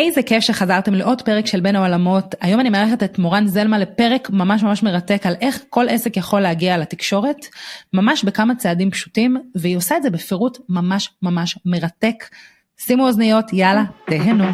איזה כיף שחזרתם לעוד פרק של בין העולמות. היום אני מארחת את מורן זלמה לפרק ממש ממש מרתק על איך כל עסק יכול להגיע לתקשורת, ממש בכמה צעדים פשוטים, והיא עושה את זה בפירוט ממש ממש מרתק. שימו אוזניות, יאללה, תהנו.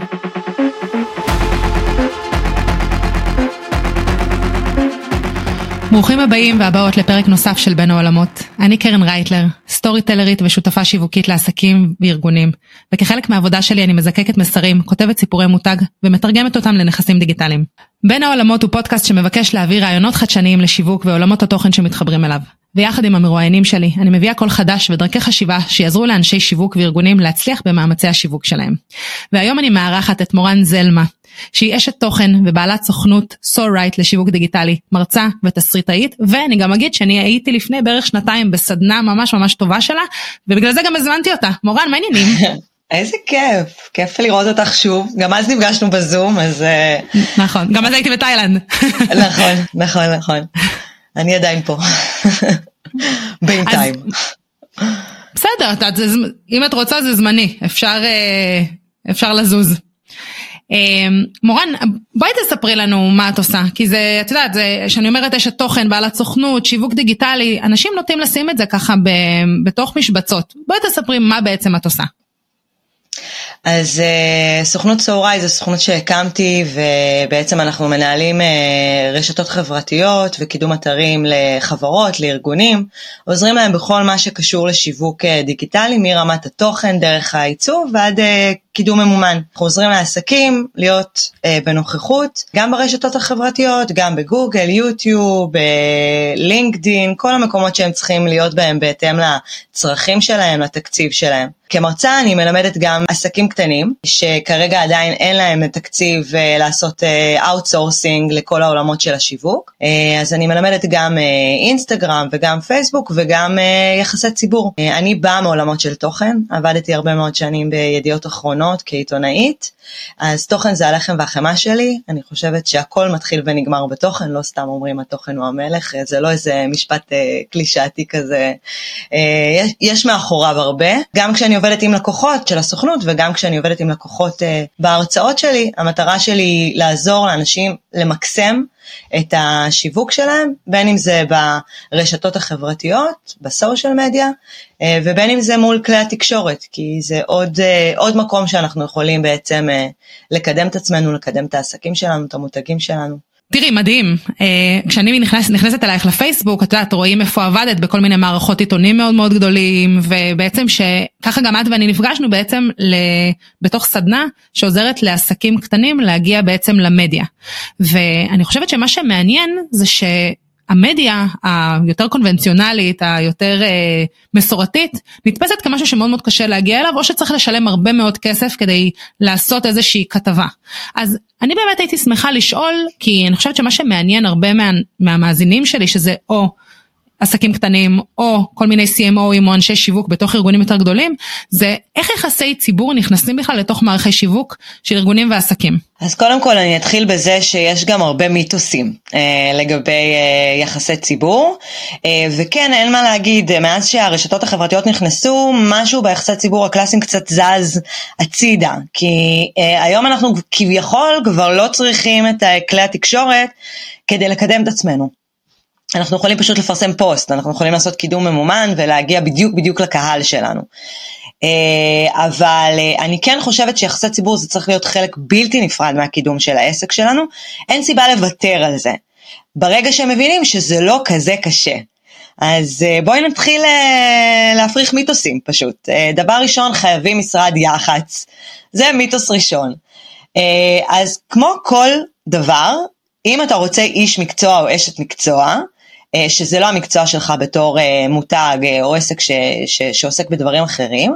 ברוכים הבאים והבאות לפרק נוסף של בין העולמות. אני קרן רייטלר, סטורי טלרית ושותפה שיווקית לעסקים וארגונים, וכחלק מהעבודה שלי אני מזקקת מסרים, כותבת סיפורי מותג ומתרגמת אותם לנכסים דיגיטליים. בין העולמות הוא פודקאסט שמבקש להעביר רעיונות חדשניים לשיווק ועולמות התוכן שמתחברים אליו. ויחד עם המרואיינים שלי, אני מביאה קול חדש ודרכי חשיבה שיעזרו לאנשי שיווק וארגונים להצליח במאמצי השיווק שלהם. והיום אני מארחת את מורן זלמה, שהיא אשת תוכן ובעלת סוכנות So Right לשיווק דיגיטלי, מרצה ותסריטאית, ואני גם אגיד שאני הייתי לפני בערך שנתיים בסדנה ממש ממש טובה שלה, ובגלל זה גם הזמנתי אותה. מורן, מה העניינים? איזה כיף, כיף לראות אותך שוב, גם אז נפגשנו בזום, אז... אה, נכון, גם אז הייתי בתאילנד. נכון, נכון, נכון. אני עדיין פה. בינתיים. בסדר, אם את רוצה זה זמני, אפשר, אה, אפשר לזוז. אמ, מורן, בואי תספרי לנו מה את עושה, כי זה, את יודעת, כשאני אומרת אשת תוכן, בעלת סוכנות, שיווק דיגיטלי, אנשים נוטים לשים את זה ככה בתוך משבצות. בואי תספרי מה בעצם את עושה. אז uh, סוכנות סוהריי זו סוכנות שהקמתי ובעצם אנחנו מנהלים uh, רשתות חברתיות וקידום אתרים לחברות, לארגונים, עוזרים להם בכל מה שקשור לשיווק uh, דיגיטלי מרמת התוכן, דרך העיצוב ועד קידום ממומן. אנחנו עוזרים לעסקים להיות uh, בנוכחות גם ברשתות החברתיות, גם בגוגל, יוטיוב, LinkedIn, כל המקומות שהם צריכים להיות בהם בהתאם לצרכים שלהם, לתקציב שלהם. כמרצה אני מלמדת גם עסקים קטנים, שכרגע עדיין אין להם תקציב uh, לעשות outsourcing uh, לכל העולמות של השיווק. Uh, אז אני מלמדת גם Instagram uh, וגם פייסבוק וגם uh, יחסי ציבור. Uh, אני באה מעולמות של תוכן, עבדתי הרבה מאוד שנים בידיעות אחרונות כעיתונאית, אז תוכן זה הלחם והחמאה שלי, אני חושבת שהכל מתחיל ונגמר בתוכן, לא סתם אומרים התוכן הוא המלך, זה לא איזה משפט uh, קלישאתי כזה, uh, יש, יש מאחוריו הרבה. גם כשאני עובדת עם לקוחות של הסוכנות וגם כשאני עובדת עם לקוחות uh, בהרצאות שלי, המטרה שלי לעזור לאנשים למקסם את השיווק שלהם, בין אם זה ברשתות החברתיות, בסושיאל מדיה, uh, ובין אם זה מול כלי התקשורת, כי זה עוד, uh, עוד מקום שאנחנו יכולים בעצם uh, לקדם את עצמנו, לקדם את העסקים שלנו, את המותגים שלנו. תראי, מדהים. Uh, כשאני נכנס, נכנסת אלייך לפייסבוק, את יודעת, רואים איפה עבדת בכל מיני מערכות עיתונים מאוד מאוד גדולים, ובעצם שככה גם את ואני נפגשנו בעצם בתוך סדנה שעוזרת לעסקים קטנים להגיע בעצם למדיה. ואני חושבת שמה שמעניין זה ש... המדיה היותר קונבנציונלית, היותר אה, מסורתית, נתפסת כמשהו שמאוד מאוד קשה להגיע אליו, או שצריך לשלם הרבה מאוד כסף כדי לעשות איזושהי כתבה. אז אני באמת הייתי שמחה לשאול, כי אני חושבת שמה שמעניין הרבה מה, מהמאזינים שלי, שזה או עסקים קטנים או כל מיני CMOים או אנשי שיווק בתוך ארגונים יותר גדולים, זה איך יחסי ציבור נכנסים בכלל לתוך מערכי שיווק של ארגונים ועסקים. אז קודם כל אני אתחיל בזה שיש גם הרבה מיתוסים אה, לגבי אה, יחסי ציבור, אה, וכן אין מה להגיד, מאז שהרשתות החברתיות נכנסו, משהו ביחסי ציבור הקלאסיים קצת זז הצידה, כי אה, היום אנחנו כביכול כבר לא צריכים את כלי התקשורת כדי לקדם את עצמנו. אנחנו יכולים פשוט לפרסם פוסט, אנחנו יכולים לעשות קידום ממומן ולהגיע בדיוק בדיוק לקהל שלנו. אה, אבל אה, אני כן חושבת שיחסי ציבור זה צריך להיות חלק בלתי נפרד מהקידום של העסק שלנו, אין סיבה לוותר על זה. ברגע שהם מבינים שזה לא כזה קשה. אז אה, בואי נתחיל להפריך מיתוסים פשוט. דבר ראשון, חייבים משרד יח"צ. זה מיתוס ראשון. אז כמו כל דבר, אם אתה רוצה איש מקצוע או אשת מקצוע, שזה לא המקצוע שלך בתור אה, מותג אה, או עסק ש, ש, שעוסק בדברים אחרים,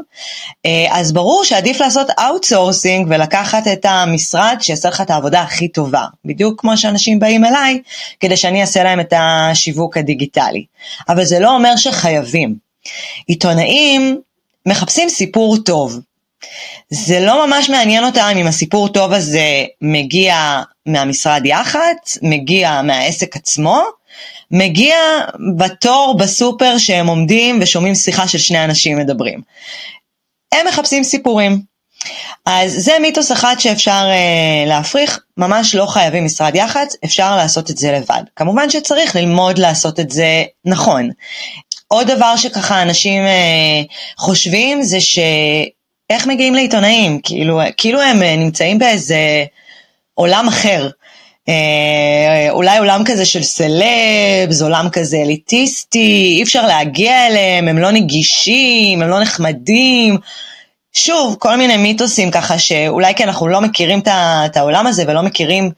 אז ברור שעדיף לעשות outsourcing ולקחת את המשרד שיעשה לך את העבודה הכי טובה, בדיוק כמו שאנשים באים אליי כדי שאני אעשה להם את השיווק הדיגיטלי. אבל זה לא אומר שחייבים. עיתונאים מחפשים סיפור טוב. זה לא ממש מעניין אותם אם הסיפור טוב הזה מגיע מהמשרד יח"צ, מגיע מהעסק עצמו, מגיע בתור בסופר שהם עומדים ושומעים שיחה של שני אנשים מדברים. הם מחפשים סיפורים. אז זה מיתוס אחד שאפשר אה, להפריך, ממש לא חייבים משרד יח"צ, אפשר לעשות את זה לבד. כמובן שצריך ללמוד לעשות את זה נכון. עוד דבר שככה אנשים אה, חושבים זה שאיך מגיעים לעיתונאים, כאילו, כאילו הם אה, נמצאים באיזה עולם אחר. אה, אולי עולם כזה של סלבס, עולם כזה אליטיסטי, אי אפשר להגיע אליהם, הם לא נגישים, הם לא נחמדים. שוב, כל מיני מיתוסים ככה שאולי כי אנחנו לא מכירים את העולם הזה ולא מכירים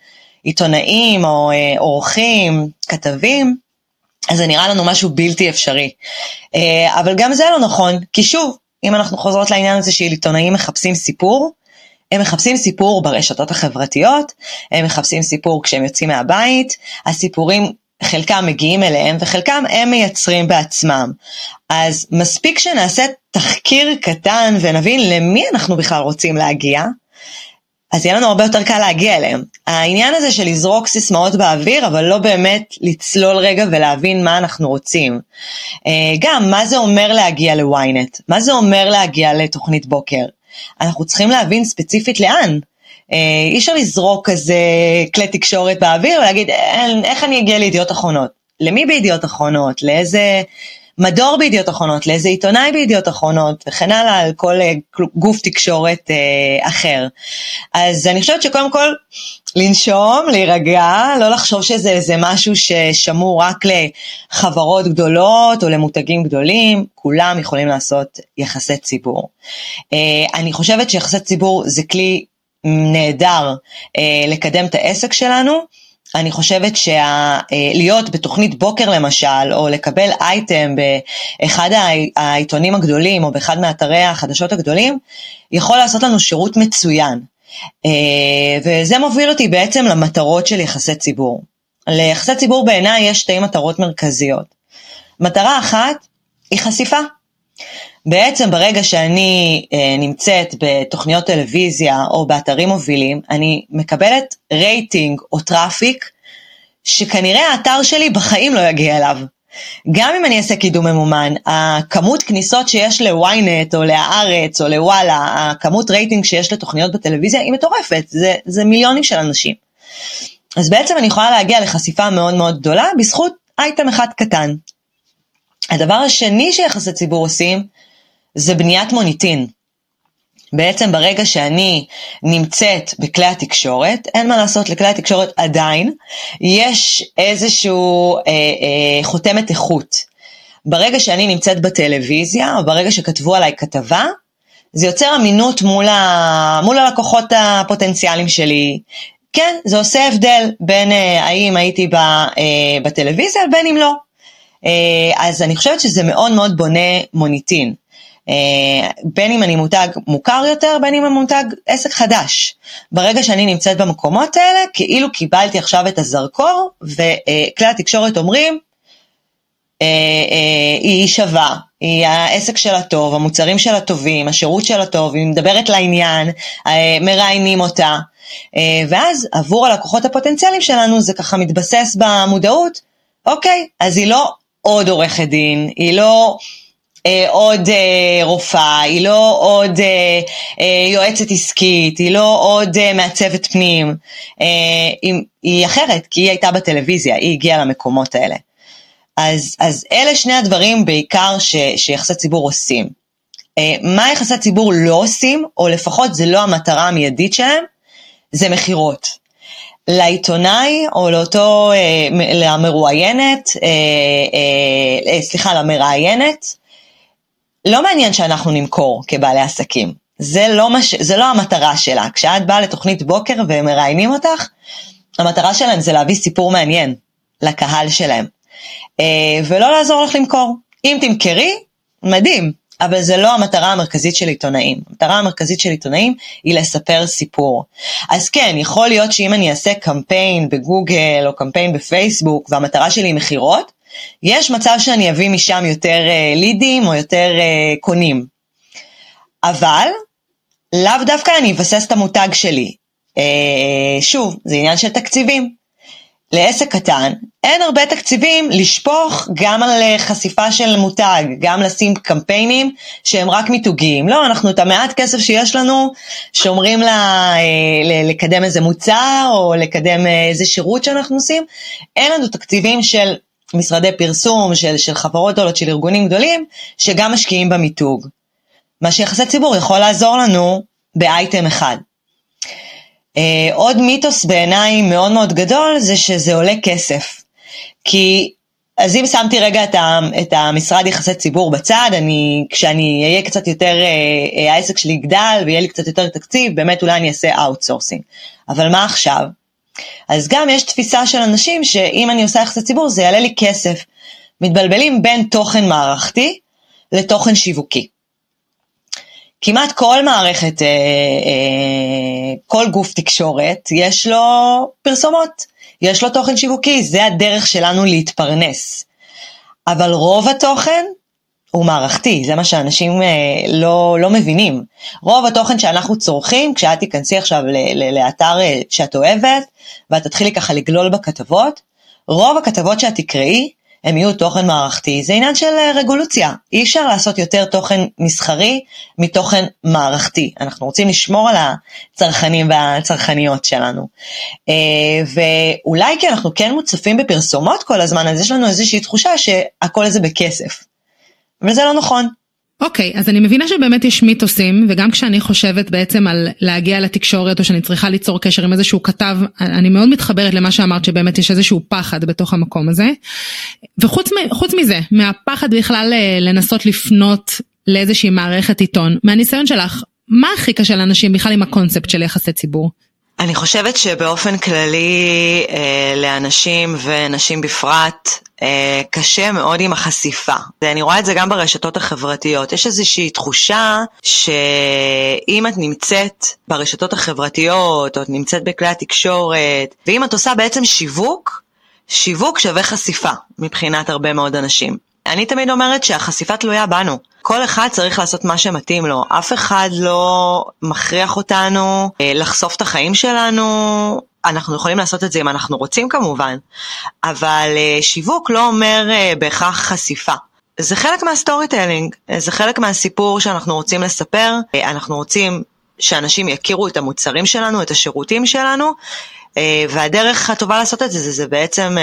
עיתונאים או אה, עורכים, כתבים, אז זה נראה לנו משהו בלתי אפשרי. אה, אבל גם זה לא נכון, כי שוב, אם אנחנו חוזרות לעניין הזה שעיתונאים מחפשים סיפור, הם מחפשים סיפור ברשתות החברתיות, הם מחפשים סיפור כשהם יוצאים מהבית, הסיפורים חלקם מגיעים אליהם וחלקם הם מייצרים בעצמם. אז מספיק שנעשה תחקיר קטן ונבין למי אנחנו בכלל רוצים להגיע, אז יהיה לנו הרבה יותר קל להגיע אליהם. העניין הזה של לזרוק סיסמאות באוויר, אבל לא באמת לצלול רגע ולהבין מה אנחנו רוצים. אה, גם, מה זה אומר להגיע לוויינט? מה זה אומר להגיע לתוכנית בוקר? אנחנו צריכים להבין ספציפית לאן. אה, אי אפשר לזרוק כזה כלי תקשורת באוויר ולהגיד, איך אני אגיע לידיעות אחרונות? למי בידיעות אחרונות? לאיזה מדור בידיעות אחרונות, לאיזה עיתונאי בידיעות אחרונות וכן הלאה על כל אה, גוף תקשורת אה, אחר. אז אני חושבת שקודם כל לנשום, להירגע, לא לחשוב שזה איזה משהו ששמור רק לחברות גדולות או למותגים גדולים, כולם יכולים לעשות יחסי ציבור. אה, אני חושבת שיחסי ציבור זה כלי נהדר אה, לקדם את העסק שלנו. אני חושבת שלהיות בתוכנית בוקר למשל, או לקבל אייטם באחד העיתונים הגדולים, או באחד מאתרי החדשות הגדולים, יכול לעשות לנו שירות מצוין. אה, וזה מוביל אותי בעצם למטרות של יחסי ציבור. ליחסי ציבור בעיניי יש שתי מטרות מרכזיות. מטרה אחת היא חשיפה. בעצם ברגע שאני אה, נמצאת בתוכניות טלוויזיה או באתרים מובילים, אני מקבלת רייטינג או traffic שכנראה האתר שלי בחיים לא יגיע אליו. גם אם אני אעשה קידום ממומן, הכמות כניסות שיש ל ynet או להארץ או לוואלה, הכמות רייטינג שיש לתוכניות בטלוויזיה היא מטורפת, זה, זה מיליונים של אנשים. אז בעצם אני יכולה להגיע לחשיפה מאוד מאוד גדולה בזכות אייטם אחד קטן. הדבר השני שיחסי ציבור עושים זה בניית מוניטין. בעצם ברגע שאני נמצאת בכלי התקשורת, אין מה לעשות, לכלי התקשורת עדיין יש איזשהו אה, אה, חותמת איכות. ברגע שאני נמצאת בטלוויזיה, או ברגע שכתבו עליי כתבה, זה יוצר אמינות מול, ה... מול הלקוחות הפוטנציאליים שלי. כן, זה עושה הבדל בין אה, האם הייתי ב, אה, בטלוויזיה בין אם לא. אה, אז אני חושבת שזה מאוד מאוד בונה מוניטין. אה, בין אם אני מותג מוכר יותר, בין אם אני מותג עסק חדש. ברגע שאני נמצאת במקומות האלה, כאילו קיבלתי עכשיו את הזרקור, וכלי התקשורת אומרים, אה, אה, היא שווה, היא העסק שלה טוב, המוצרים שלה טובים, השירות שלה טוב, היא מדברת לעניין, מראיינים אותה, ואז עבור הלקוחות הפוטנציאליים שלנו זה ככה מתבסס במודעות, אוקיי, אז היא לא עוד עורכת דין, היא לא אה, עוד אה, רופאה, היא לא עוד אה, אה, יועצת עסקית, היא לא עוד אה, מעצבת פנים, אה, היא, היא אחרת, כי היא הייתה בטלוויזיה, היא הגיעה למקומות האלה. אז, אז אלה שני הדברים בעיקר ש, שיחסי ציבור עושים. אה, מה יחסי ציבור לא עושים, או לפחות זה לא המטרה המיידית שלהם, זה מכירות. לעיתונאי או לאותו, אה, למרואיינת, אה, אה, אה, סליחה, למראיינת, לא מעניין שאנחנו נמכור כבעלי עסקים. זה לא, מש... זה לא המטרה שלה. כשאת באה לתוכנית בוקר ומראיינים אותך, המטרה שלהם זה להביא סיפור מעניין לקהל שלהם. אה, ולא לעזור לך למכור. אם תמכרי, מדהים, אבל זה לא המטרה המרכזית של עיתונאים. המטרה המרכזית של עיתונאים היא לספר סיפור. אז כן, יכול להיות שאם אני אעשה קמפיין בגוגל או קמפיין בפייסבוק והמטרה שלי היא מכירות, יש מצב שאני אביא משם יותר uh, לידים או יותר uh, קונים. אבל לאו דווקא אני אבסס את המותג שלי. Uh, שוב, זה עניין של תקציבים. לעסק קטן אין הרבה תקציבים לשפוך גם על אה, חשיפה של מותג, גם לשים קמפיינים שהם רק מיתוגיים. לא, אנחנו את המעט כסף שיש לנו, שאומרים לה אה, לקדם איזה מוצר או לקדם אה, איזה שירות שאנחנו עושים, אין לנו תקציבים של משרדי פרסום, של, של חברות גדולות, של ארגונים גדולים, שגם משקיעים במיתוג. מה שיחסי ציבור יכול לעזור לנו באייטם אחד. Uh, עוד מיתוס בעיניי מאוד מאוד גדול זה שזה עולה כסף. כי, אז אם שמתי רגע את, ה, את המשרד יחסי ציבור בצד, אני, כשאני אהיה קצת יותר, uh, uh, העסק שלי יגדל ויהיה לי קצת יותר תקציב, באמת אולי אני אעשה outsourcing. אבל מה עכשיו? אז גם יש תפיסה של אנשים שאם אני עושה יחסי ציבור זה יעלה לי כסף. מתבלבלים בין תוכן מערכתי לתוכן שיווקי. כמעט כל מערכת, אה, אה, כל גוף תקשורת, יש לו פרסומות, יש לו תוכן שיווקי, זה הדרך שלנו להתפרנס. אבל רוב התוכן הוא מערכתי, זה מה שאנשים אה, לא, לא מבינים. רוב התוכן שאנחנו צורכים, כשאת תיכנסי עכשיו לאתר שאת אוהבת, ואת תתחילי ככה לגלול בכתבות, רוב הכתבות שאת תקראי, הם יהיו תוכן מערכתי, זה עניין של אה, רגולוציה. אי אפשר לעשות יותר תוכן מסחרי מתוכן מערכתי. אנחנו רוצים לשמור על הצרכנים והצרכניות שלנו. אה, ואולי כי אנחנו כן מוצפים בפרסומות כל הזמן, אז יש לנו איזושהי תחושה שהכל זה בכסף. אבל זה לא נכון. אוקיי, okay, אז אני מבינה שבאמת יש מיתוסים, וגם כשאני חושבת בעצם על להגיע לתקשורת, או שאני צריכה ליצור קשר עם איזשהו כתב, אני מאוד מתחברת למה שאמרת, שבאמת יש איזשהו פחד בתוך המקום הזה. וחוץ מזה, מהפחד בכלל אה, לנסות לפנות לאיזושהי מערכת עיתון, מהניסיון שלך, מה הכי קשה לאנשים בכלל עם הקונספט של יחסי ציבור? אני חושבת שבאופן כללי אה, לאנשים ונשים בפרט אה, קשה מאוד עם החשיפה. ואני רואה את זה גם ברשתות החברתיות. יש איזושהי תחושה שאם את נמצאת ברשתות החברתיות, או את נמצאת בכלי התקשורת, ואם את עושה בעצם שיווק, שיווק שווה חשיפה מבחינת הרבה מאוד אנשים. אני תמיד אומרת שהחשיפה תלויה בנו. כל אחד צריך לעשות מה שמתאים לו. אף אחד לא מכריח אותנו אה, לחשוף את החיים שלנו. אנחנו יכולים לעשות את זה אם אנחנו רוצים כמובן, אבל אה, שיווק לא אומר אה, בהכרח חשיפה. זה חלק מה storytelling, זה חלק מהסיפור שאנחנו רוצים לספר, אנחנו רוצים שאנשים יכירו את המוצרים שלנו, את השירותים שלנו, והדרך הטובה לעשות את זה זה, בעצם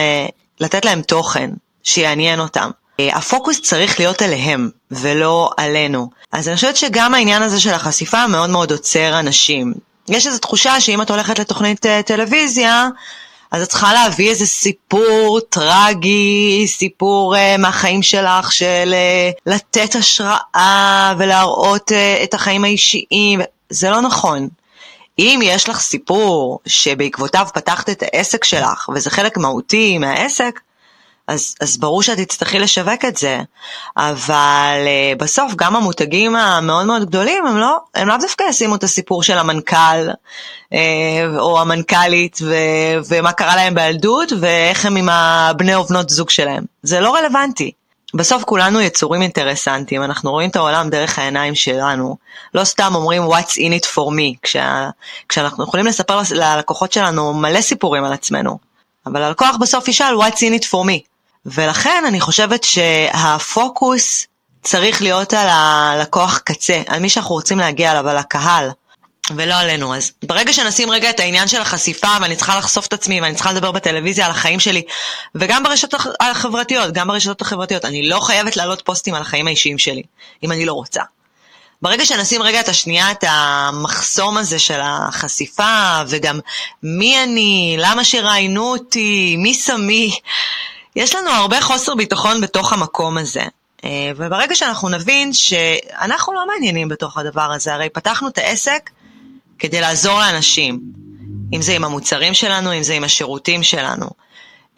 לתת להם תוכן שיעניין אותם. אה, הפוקוס צריך להיות עליהם ולא עלינו. אז אני חושבת שגם העניין הזה של החשיפה מאוד מאוד עוצר אנשים. יש איזו תחושה שאם את הולכת לתוכנית uh, טלוויזיה, אז את צריכה להביא איזה סיפור טרגי, סיפור uh, מהחיים שלך של uh, לתת השראה ולהראות uh, את החיים האישיים. זה לא נכון. אם יש לך סיפור שבעקבותיו פתחת את העסק שלך, וזה חלק מהותי מהעסק, אז, אז ברור שאת תצטרכי לשווק את זה, אבל uh, בסוף גם המותגים המאוד מאוד גדולים הם לא, הם לאו דווקא ישימו את הסיפור של המנכ"ל uh, או המנכ"לית ו, ומה קרה להם בילדות ואיך הם עם הבני או בנות זוג שלהם, זה לא רלוונטי. בסוף כולנו יצורים אינטרסנטים, אנחנו רואים את העולם דרך העיניים שלנו. לא סתם אומרים what's in it for me, כשה, כשאנחנו יכולים לספר ללקוחות שלנו מלא סיפורים על עצמנו. אבל הלקוח בסוף ישאל what's in it for me. ולכן אני חושבת שהפוקוס צריך להיות על הלקוח קצה, על מי שאנחנו רוצים להגיע אליו, על הקהל. ולא עלינו. אז ברגע שנשים רגע את העניין של החשיפה, ואני צריכה לחשוף את עצמי, ואני צריכה לדבר בטלוויזיה על החיים שלי, וגם ברשתות החברתיות, גם ברשתות החברתיות, אני לא חייבת להעלות פוסטים על החיים האישיים שלי, אם אני לא רוצה. ברגע שנשים רגע את השנייה, את המחסום הזה של החשיפה, וגם מי אני, למה שראיינו אותי, מי שמי, יש לנו הרבה חוסר ביטחון בתוך המקום הזה. אה, וברגע שאנחנו נבין שאנחנו לא מעניינים בתוך הדבר הזה, הרי פתחנו את העסק כדי לעזור לאנשים, אם זה עם המוצרים שלנו, אם זה עם השירותים שלנו.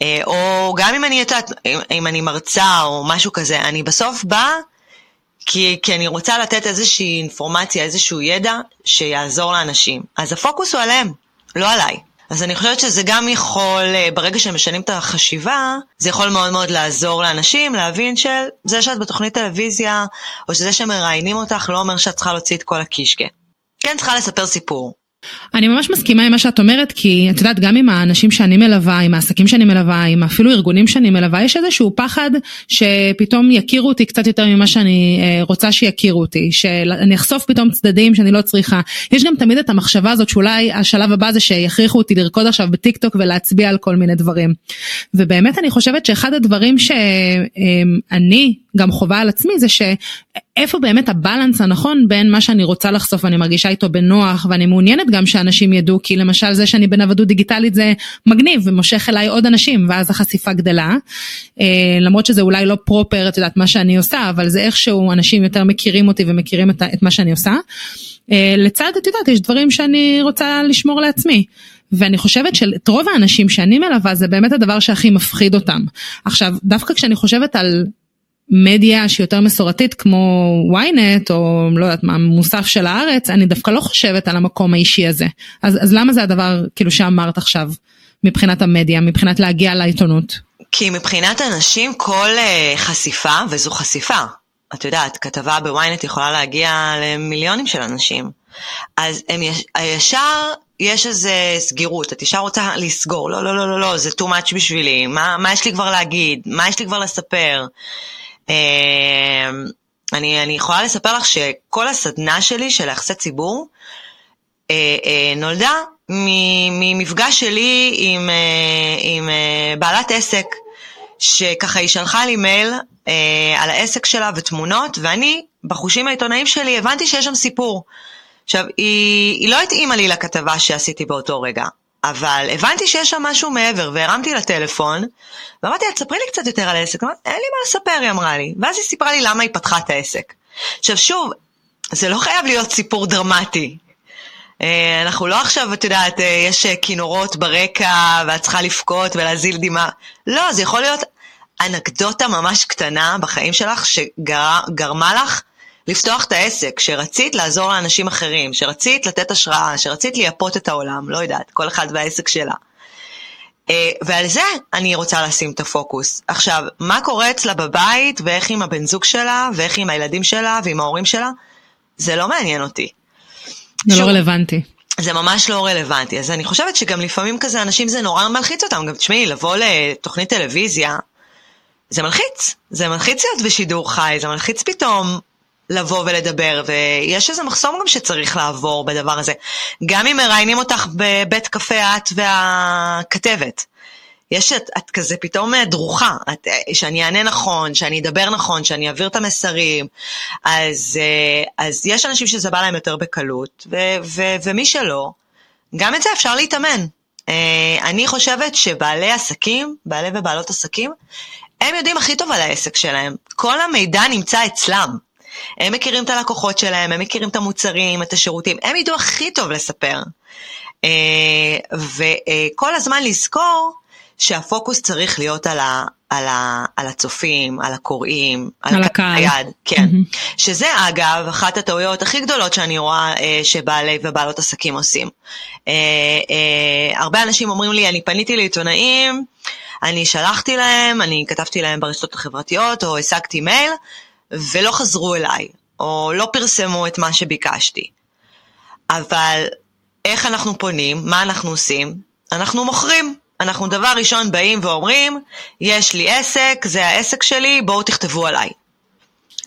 אה, או גם אם אני יודעת, אם אני מרצה או משהו כזה, אני בסוף באה כי, כי אני רוצה לתת איזושהי אינפורמציה, איזשהו ידע שיעזור לאנשים. אז הפוקוס הוא עליהם, לא עליי. אז אני חושבת שזה גם יכול, אה, ברגע שהם משנים את החשיבה, זה יכול מאוד מאוד לעזור לאנשים להבין שזה שאת בתוכנית טלוויזיה, או שזה שמראיינים אותך, לא אומר שאת צריכה להוציא את כל הקישקע. כן צריכה לספר סיפור. אני ממש מסכימה עם מה שאת אומרת, כי את יודעת, גם עם האנשים שאני מלווה, עם העסקים שאני מלווה, עם אפילו ארגונים שאני מלווה, יש איזשהו פחד שפתאום יכירו אותי קצת יותר ממה שאני אה, רוצה שיכירו אותי, שאני אחשוף פתאום צדדים שאני לא צריכה. יש גם תמיד את המחשבה הזאת שאולי השלב הבא זה שיכריחו אותי לרקוד עכשיו בטיק טוק ולהצביע על כל מיני דברים. ובאמת אני חושבת שאחד הדברים שאני גם חובה על עצמי זה שאיפה באמת הבלנס הנכון בין מה שאני רוצה לחשוף ואני מרגישה איתו בנוח ואני מעוניינת גם שאנשים ידעו כי למשל זה שאני בנוודות דיגיטלית זה מגניב ומושך אליי עוד אנשים ואז החשיפה גדלה. אה, למרות שזה אולי לא פרופר את יודעת מה שאני עושה אבל זה איכשהו אנשים יותר מכירים אותי ומכירים את, את מה שאני עושה. אה, לצד את יודעת יש דברים שאני רוצה לשמור לעצמי. ואני חושבת שאת רוב האנשים שאני מלווה זה באמת הדבר שהכי מפחיד אותם. עכשיו דווקא כשאני חושבת על מדיה שיותר מסורתית כמו ynet או לא יודעת מה מוסף של הארץ אני דווקא לא חושבת על המקום האישי הזה אז, אז למה זה הדבר כאילו שאמרת עכשיו מבחינת המדיה מבחינת להגיע לעיתונות. כי מבחינת אנשים כל uh, חשיפה וזו חשיפה את יודעת כתבה בוויינט יכולה להגיע למיליונים של אנשים אז הם יש, ישר יש איזה סגירות, את ישר רוצה לסגור, לא, לא, לא, לא, לא, זה too much בשבילי, מה, מה יש לי כבר להגיד, מה יש לי כבר לספר. אמ, אני, אני יכולה לספר לך שכל הסדנה שלי של יחסי ציבור אה, אה, נולדה ממפגש שלי עם, אה, עם בעלת עסק, שככה היא שלחה לי מייל על העסק שלה ותמונות, ואני, בחושים העיתונאיים שלי, הבנתי שיש שם סיפור. עכשיו, היא, היא לא התאימה לי לכתבה שעשיתי באותו רגע, אבל הבנתי שיש שם משהו מעבר, והרמתי לטלפון, ואמרתי לה, תספרי לי קצת יותר על העסק. אמרתי, אין לי מה לספר, היא אמרה לי. ואז היא סיפרה לי למה היא פתחה את העסק. עכשיו שוב, זה לא חייב להיות סיפור דרמטי. אה, אנחנו לא עכשיו, את יודעת, אה, יש אה, כינורות ברקע, ואת צריכה לבכות ולהזיל דמעה. לא, זה יכול להיות אנקדוטה ממש קטנה בחיים שלך, שגרמה לך לפתוח את העסק, שרצית לעזור לאנשים אחרים, שרצית לתת השראה, שרצית לייפות את העולם, לא יודעת, כל אחד והעסק שלה. אה, ועל זה אני רוצה לשים את הפוקוס. עכשיו, מה קורה אצלה בבית, ואיך עם הבן זוג שלה, ואיך עם הילדים שלה, ועם ההורים שלה, זה לא מעניין אותי. זה לא שוב, לא רלוונטי. זה ממש לא רלוונטי. אז אני חושבת שגם לפעמים כזה אנשים זה נורא מלחיץ אותם. גם תשמעי, לבוא לתוכנית טלוויזיה, זה מלחיץ. זה מלחיץ להיות בשידור חי, זה מלחיץ פתאום לבוא ולדבר, ויש איזה מחסום גם שצריך לעבור בדבר הזה. גם אם מראיינים אותך בבית קפה את והכתבת. יש את, את כזה פתאום דרוכה, את, שאני אענה נכון, שאני אדבר נכון, שאני אעביר את המסרים, אז, אז יש אנשים שזה בא להם יותר בקלות, ו, ו, ומי שלא, גם את זה אפשר להתאמן. אני חושבת שבעלי עסקים, בעלי ובעלות עסקים, הם יודעים הכי טוב על העסק שלהם. כל המידע נמצא אצלם. הם מכירים את הלקוחות שלהם, הם מכירים את המוצרים, את השירותים, הם ידעו הכי טוב לספר. אה, וכל הזמן לזכור שהפוקוס צריך להיות על, ה, על, ה, על הצופים, על הקוראים, על, על הקהל. היד, כן. Mm-hmm. שזה אגב אחת הטעויות הכי גדולות שאני רואה אה, שבעלי ובעלות עסקים עושים. אה, אה, הרבה אנשים אומרים לי, אני פניתי לעיתונאים, אני שלחתי להם, אני כתבתי להם ברשתות החברתיות או השגתי מייל, ולא חזרו אליי, או לא פרסמו את מה שביקשתי. אבל איך אנחנו פונים? מה אנחנו עושים? אנחנו מוכרים. אנחנו דבר ראשון באים ואומרים, יש לי עסק, זה העסק שלי, בואו תכתבו עליי.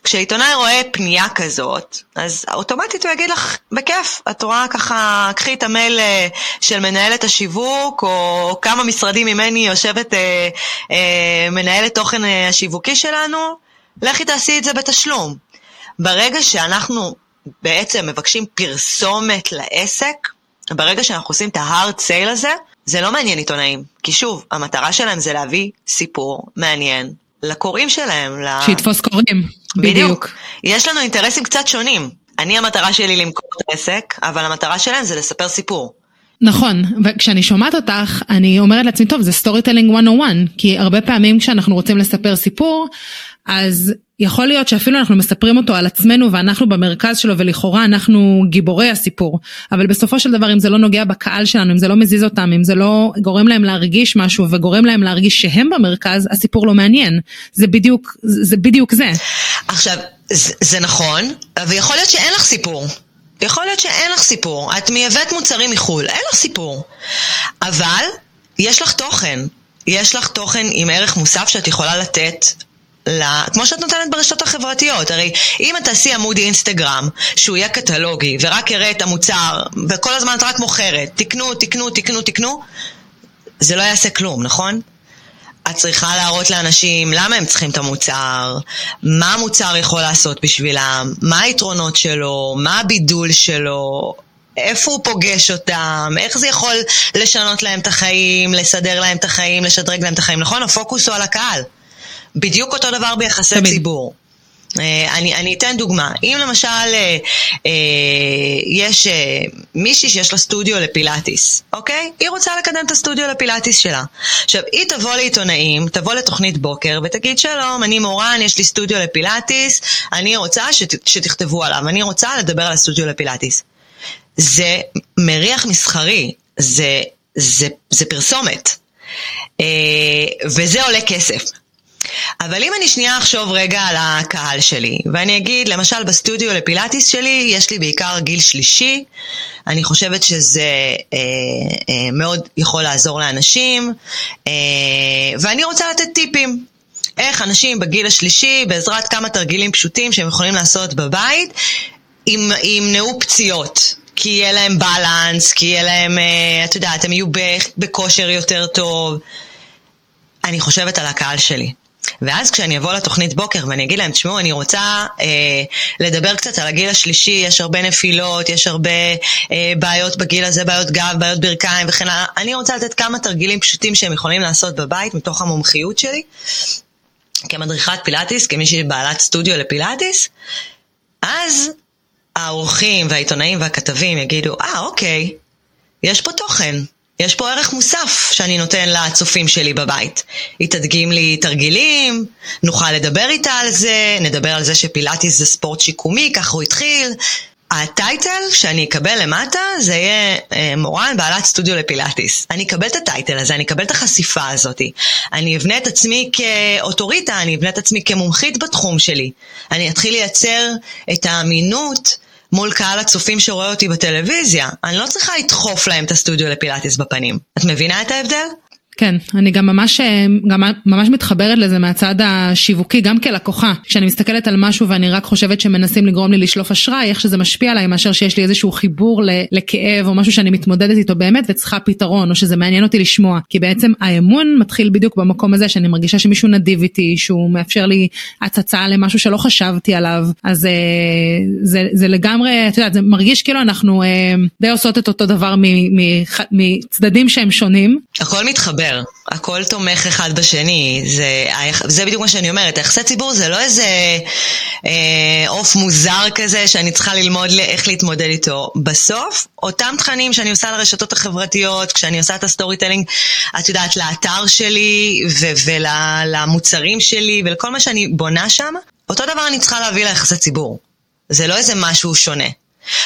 כשעיתונאי רואה פנייה כזאת, אז אוטומטית הוא יגיד לך, בכיף, את רואה ככה, קחי את המייל אה, של מנהלת השיווק, או כמה משרדים ממני יושבת אה, אה, מנהלת תוכן אה, השיווקי שלנו, לכי תעשי את זה בתשלום. ברגע שאנחנו בעצם מבקשים פרסומת לעסק, ברגע שאנחנו עושים את ה-hard sale הזה, זה לא מעניין עיתונאים. כי שוב, המטרה שלהם זה להביא סיפור מעניין לקוראים שלהם. שיתפוס קוראים, בדיוק. בדיוק. יש לנו אינטרסים קצת שונים. אני המטרה שלי למכור את העסק, אבל המטרה שלהם זה לספר סיפור. נכון, וכשאני שומעת אותך, אני אומרת לעצמי, טוב, זה storytelling 101, כי הרבה פעמים כשאנחנו רוצים לספר סיפור, אז יכול להיות שאפילו אנחנו מספרים אותו על עצמנו ואנחנו במרכז שלו ולכאורה אנחנו גיבורי הסיפור. אבל בסופו של דבר אם זה לא נוגע בקהל שלנו אם זה לא מזיז אותם אם זה לא גורם להם להרגיש משהו וגורם להם להרגיש שהם במרכז הסיפור לא מעניין. זה בדיוק זה בדיוק זה. עכשיו זה, זה נכון ויכול להיות שאין לך סיפור. יכול להיות שאין לך סיפור, את מייבאת מוצרים מחו"ל, אין לך סיפור. אבל יש לך תוכן, יש לך תוכן עם ערך מוסף שאת יכולה לתת לה, כמו שאת נותנת ברשתות החברתיות, הרי אם את תעשי עמוד אינסטגרם שהוא יהיה קטלוגי ורק יראה את המוצר וכל הזמן את רק מוכרת, תקנו, תקנו, תקנו, תקנו, זה לא יעשה כלום, נכון? את צריכה להראות לאנשים למה הם צריכים את המוצר, מה המוצר יכול לעשות בשבילם, מה היתרונות שלו, מה הבידול שלו, איפה הוא פוגש אותם, איך זה יכול לשנות להם את החיים, לסדר להם את החיים, לשדרג להם את החיים, נכון? הפוקוס הוא על הקהל. בדיוק אותו דבר ביחסי תמיד. ציבור. אה, אני, אני אתן דוגמה, אם למשל אה, אה, יש מישהי שיש לה סטודיו לפילאטיס, אוקיי? היא רוצה לקדם את הסטודיו לפילאטיס שלה. עכשיו, היא תבוא לעיתונאים, תבוא לתוכנית בוקר ותגיד שלום, אני מורן, יש לי סטודיו לפילאטיס, אני רוצה שת, שתכתבו עליו, אני רוצה לדבר על הסטודיו לפילאטיס. זה מריח מסחרי, זה, זה, זה פרסומת, וזה עולה כסף. אבל אם אני שנייה אחשוב רגע על הקהל שלי, ואני אגיד, למשל בסטודיו לפילאטיס שלי, יש לי בעיקר גיל שלישי, אני חושבת שזה אה, אה, מאוד יכול לעזור לאנשים, אה, ואני רוצה לתת טיפים. איך אנשים בגיל השלישי, בעזרת כמה תרגילים פשוטים שהם יכולים לעשות בבית, ימנעו פציעות. כי יהיה להם בלנס, כי יהיה להם, אה, את יודעת, הם יהיו בכושר יותר טוב. אני חושבת על הקהל שלי. ואז כשאני אבוא לתוכנית בוקר ואני אגיד להם, תשמעו, אני רוצה אה, לדבר קצת על הגיל השלישי, יש הרבה נפילות, יש הרבה אה, בעיות בגיל הזה, בעיות גב, בעיות ברכיים וכן הלאה, אני רוצה לתת כמה תרגילים פשוטים שהם יכולים לעשות בבית מתוך המומחיות שלי, כמדריכת פילאטיס, כמישהי בעלת סטודיו לפילאטיס, אז האורחים והעיתונאים והכתבים יגידו, אה, אוקיי, יש פה תוכן. יש פה ערך מוסף שאני נותן לצופים שלי בבית. היא תדגים לי תרגילים, נוכל לדבר איתה על זה, נדבר על זה שפילאטיס זה ספורט שיקומי, ככה הוא התחיל. הטייטל שאני אקבל למטה זה יהיה אה, מורן בעלת סטודיו לפילאטיס. אני אקבל את הטייטל הזה, אני אקבל את החשיפה הזאת. אני אבנה את עצמי כאוטוריטה, אני אבנה את עצמי כמומחית בתחום שלי. אני אתחיל לייצר את האמינות מול קהל הצופים שרואה אותי בטלוויזיה. אני לא צריכה לדחוף להם את הסטודיו לפילאטיס בפנים. את מבינה את ההבדל? כן, אני גם ממש, גם ממש מתחברת לזה מהצד השיווקי, גם כלקוחה. כשאני מסתכלת על משהו ואני רק חושבת שמנסים לגרום לי לשלוף אשראי, איך שזה משפיע עליי, מאשר שיש לי איזשהו חיבור לכאב או משהו שאני מתמודדת איתו באמת וצריכה פתרון, או שזה מעניין אותי לשמוע. כי בעצם האמון מתחיל בדיוק במקום הזה, שאני מרגישה שמישהו נדיב איתי, שהוא מאפשר לי הצצה למשהו שלא חשבתי עליו. אז זה, אה, זה, זה לגמרי, את יודעת, זה מרגיש כאילו אנחנו אה, די עושות את אותו דבר מצדדים שהם שונים. הכל מתחבר. מתחבר, הכל תומך אחד בשני, זה, זה בדיוק מה שאני אומרת, היחסי ציבור זה לא איזה אה, עוף מוזר כזה שאני צריכה ללמוד איך להתמודד איתו. בסוף, אותם תכנים שאני עושה לרשתות החברתיות, כשאני עושה את ה storytelling, את יודעת, לאתר שלי ולמוצרים שלי ולכל מה שאני בונה שם, אותו דבר אני צריכה להביא ליחסי ציבור. זה לא איזה משהו שונה.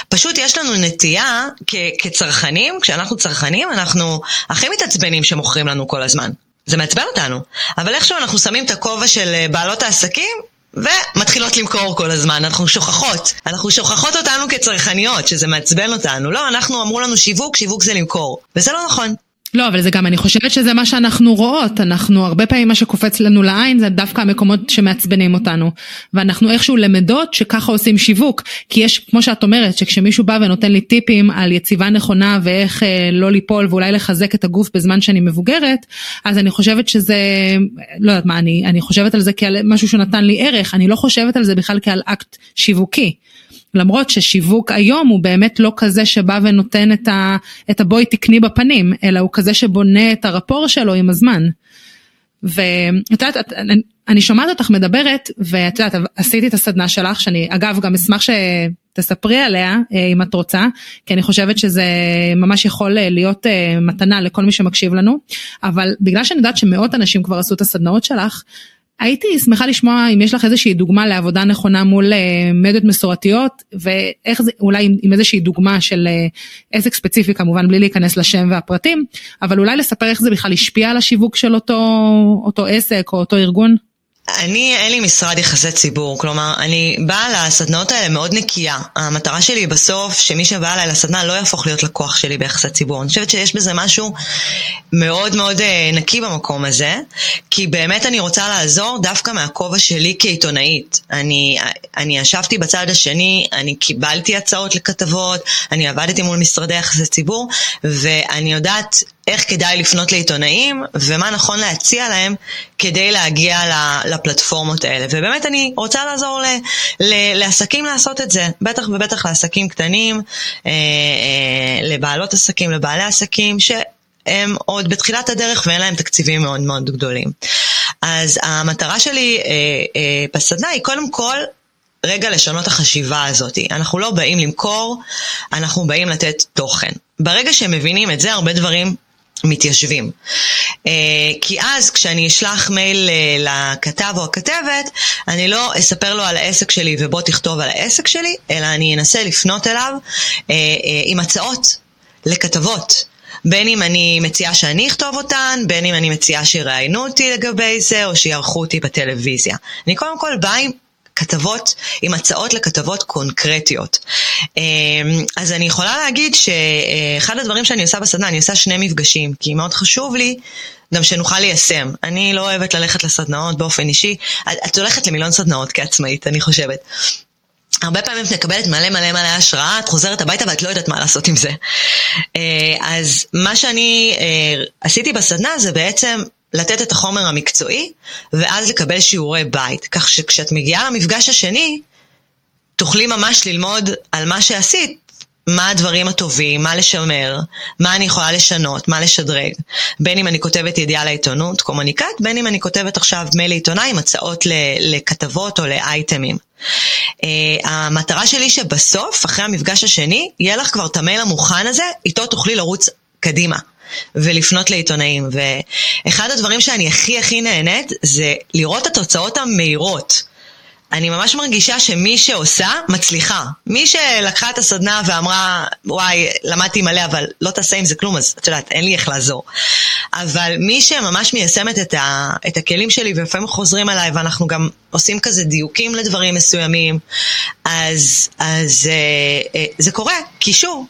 פשוט יש לנו נטייה כ- כצרכנים, כשאנחנו צרכנים אנחנו הכי מתעצבנים שמוכרים לנו כל הזמן. זה מעצבן אותנו. אבל איכשהו אנחנו שמים את הכובע של אה, בעלות העסקים ומתחילות למכור כל הזמן, אנחנו שוכחות. אנחנו שוכחות אותנו כצרכניות, שזה מעצבן אותנו. לא, אנחנו אמרו לנו שיווק, שיווק זה למכור. וזה לא נכון. לא, אבל זה גם, אני חושבת שזה מה שאנחנו רואות, אנחנו הרבה פעמים מה שקופץ לנו לעין זה דווקא המקומות שמעצבנים אותנו. ואנחנו איכשהו למדות שככה עושים שיווק, כי יש, כמו שאת אומרת, שכשמישהו בא ונותן לי טיפים על יציבה נכונה ואיך אה, לא ליפול ואולי לחזק את הגוף בזמן שאני מבוגרת, אז אני חושבת שזה, לא יודעת מה, אני, אני חושבת על זה כעל משהו שנתן לי ערך, אני לא חושבת על זה בכלל כעל אקט שיווקי. למרות ששיווק היום הוא באמת לא כזה שבא ונותן את, ה, את הבואי תקני בפנים, אלא הוא כזה שבונה את הרפור שלו עם הזמן. ואת יודעת, אני שומעת אותך מדברת, ואת יודעת, עשיתי את הסדנה שלך, שאני אגב גם אשמח שתספרי עליה, אה, אם את רוצה, כי אני חושבת שזה ממש יכול אה, להיות אה, מתנה לכל מי שמקשיב לנו, אבל בגלל שאני יודעת שמאות אנשים כבר עשו את הסדנאות שלך, הייתי שמחה לשמוע אם יש לך איזושהי דוגמה לעבודה נכונה מול אה, מדיות מסורתיות ואיך זה אולי עם, עם איזושהי דוגמה של אה, עסק ספציפי כמובן בלי להיכנס לשם והפרטים אבל אולי לספר איך זה בכלל השפיע על השיווק של אותו אותו עסק או אותו ארגון. אני, אין לי משרד יחסי ציבור, כלומר, אני באה לסדנאות האלה מאוד נקייה. המטרה שלי בסוף, שמי שבא אליי לסדנה לא יהפוך להיות לקוח שלי ביחסי ציבור. אני חושבת שיש בזה משהו מאוד מאוד אה, נקי במקום הזה, כי באמת אני רוצה לעזור דווקא מהכובע שלי כעיתונאית. אני, אני ישבתי בצד השני, אני קיבלתי הצעות לכתבות, אני עבדתי מול משרדי יחסי ציבור, ואני יודעת איך כדאי לפנות לעיתונאים ומה נכון להציע להם כדי להגיע לפלטפורמות האלה. ובאמת אני רוצה לעזור ל, ל, לעסקים לעשות את זה, בטח ובטח לעסקים קטנים, אה, אה, לבעלות עסקים, לבעלי עסקים, שהם עוד בתחילת הדרך ואין להם תקציבים מאוד מאוד גדולים. אז המטרה שלי אה, אה, בסדנה היא קודם כל רגע לשנות החשיבה הזאת. אנחנו לא באים למכור, אנחנו באים לתת תוכן. ברגע שהם מבינים את זה, הרבה דברים מתיישבים. Uh, כי אז כשאני אשלח מייל uh, לכתב או הכתבת, אני לא אספר לו על העסק שלי ובוא תכתוב על העסק שלי, אלא אני אנסה לפנות אליו uh, עם הצעות לכתבות. בין אם אני מציעה שאני אכתוב אותן, בין אם אני מציעה שיראיינו אותי לגבי זה, או שיערכו אותי בטלוויזיה. אני קודם כל באה עם כתבות, עם הצעות לכתבות קונקרטיות. אמ, אז אני יכולה להגיד שאחד הדברים שאני עושה בסדנה, אני עושה שני מפגשים, כי מאוד חשוב לי גם שנוכל ליישם. אני לא אוהבת ללכת לסדנאות באופן אישי, את הולכת למיליון סדנאות כעצמאית, אני חושבת. הרבה פעמים את מקבלת מלא מלא מלא השראה, את חוזרת הביתה ואת לא יודעת מה לעשות עם זה. אה, אז מה שאני אה, עשיתי בסדנה זה בעצם לתת את החומר המקצועי, ואז לקבל שיעורי בית. כך שכשאת מגיעה למפגש השני, תוכלי ממש ללמוד על מה שעשית, מה הדברים הטובים, מה לשמר, מה אני יכולה לשנות, מה לשדרג. בין אם אני כותבת ידיעה לעיתונות, קומוניקט, בין אם אני כותבת עכשיו מייל לעיתונאי עם הצעות לכתבות או לאייטמים. Uh, המטרה שלי שבסוף, אחרי המפגש השני, יהיה לך כבר את המייל המוכן הזה, איתו תוכלי לרוץ קדימה. ולפנות לעיתונאים. ואחד הדברים שאני הכי הכי נהנית זה לראות את התוצאות המהירות. אני ממש מרגישה שמי שעושה, מצליחה. מי שלקחה את הסדנה ואמרה, וואי, למדתי מלא, אבל לא תעשה עם זה כלום, אז את יודעת, אין לי איך לעזור. אבל מי שממש מיישמת את, ה, את הכלים שלי, ולפעמים חוזרים אליי, ואנחנו גם עושים כזה דיוקים לדברים מסוימים, אז, אז אה, אה, זה קורה, כי שוב,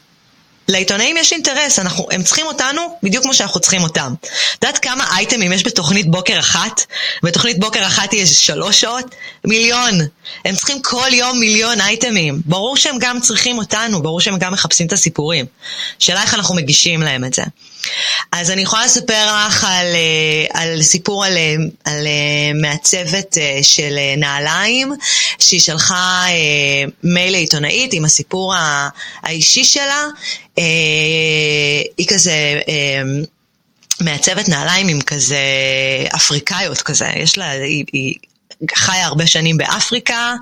לעיתונאים יש אינטרס, אנחנו, הם צריכים אותנו בדיוק כמו שאנחנו צריכים אותם. את יודעת כמה אייטמים יש בתוכנית בוקר אחת? בתוכנית בוקר אחת יש שלוש שעות? מיליון. הם צריכים כל יום מיליון אייטמים. ברור שהם גם צריכים אותנו, ברור שהם גם מחפשים את הסיפורים. שאלה איך אנחנו מגישים להם את זה. אז אני יכולה לספר לך על, אה, על סיפור על, אה, על אה, מעצבת של נעליים, שהיא שלחה מייל לעיתונאית עם הסיפור האישי שלה. היא כזה... מעצבת נעליים עם כזה אפריקאיות כזה, יש לה, היא, היא חיה הרבה שנים באפריקה,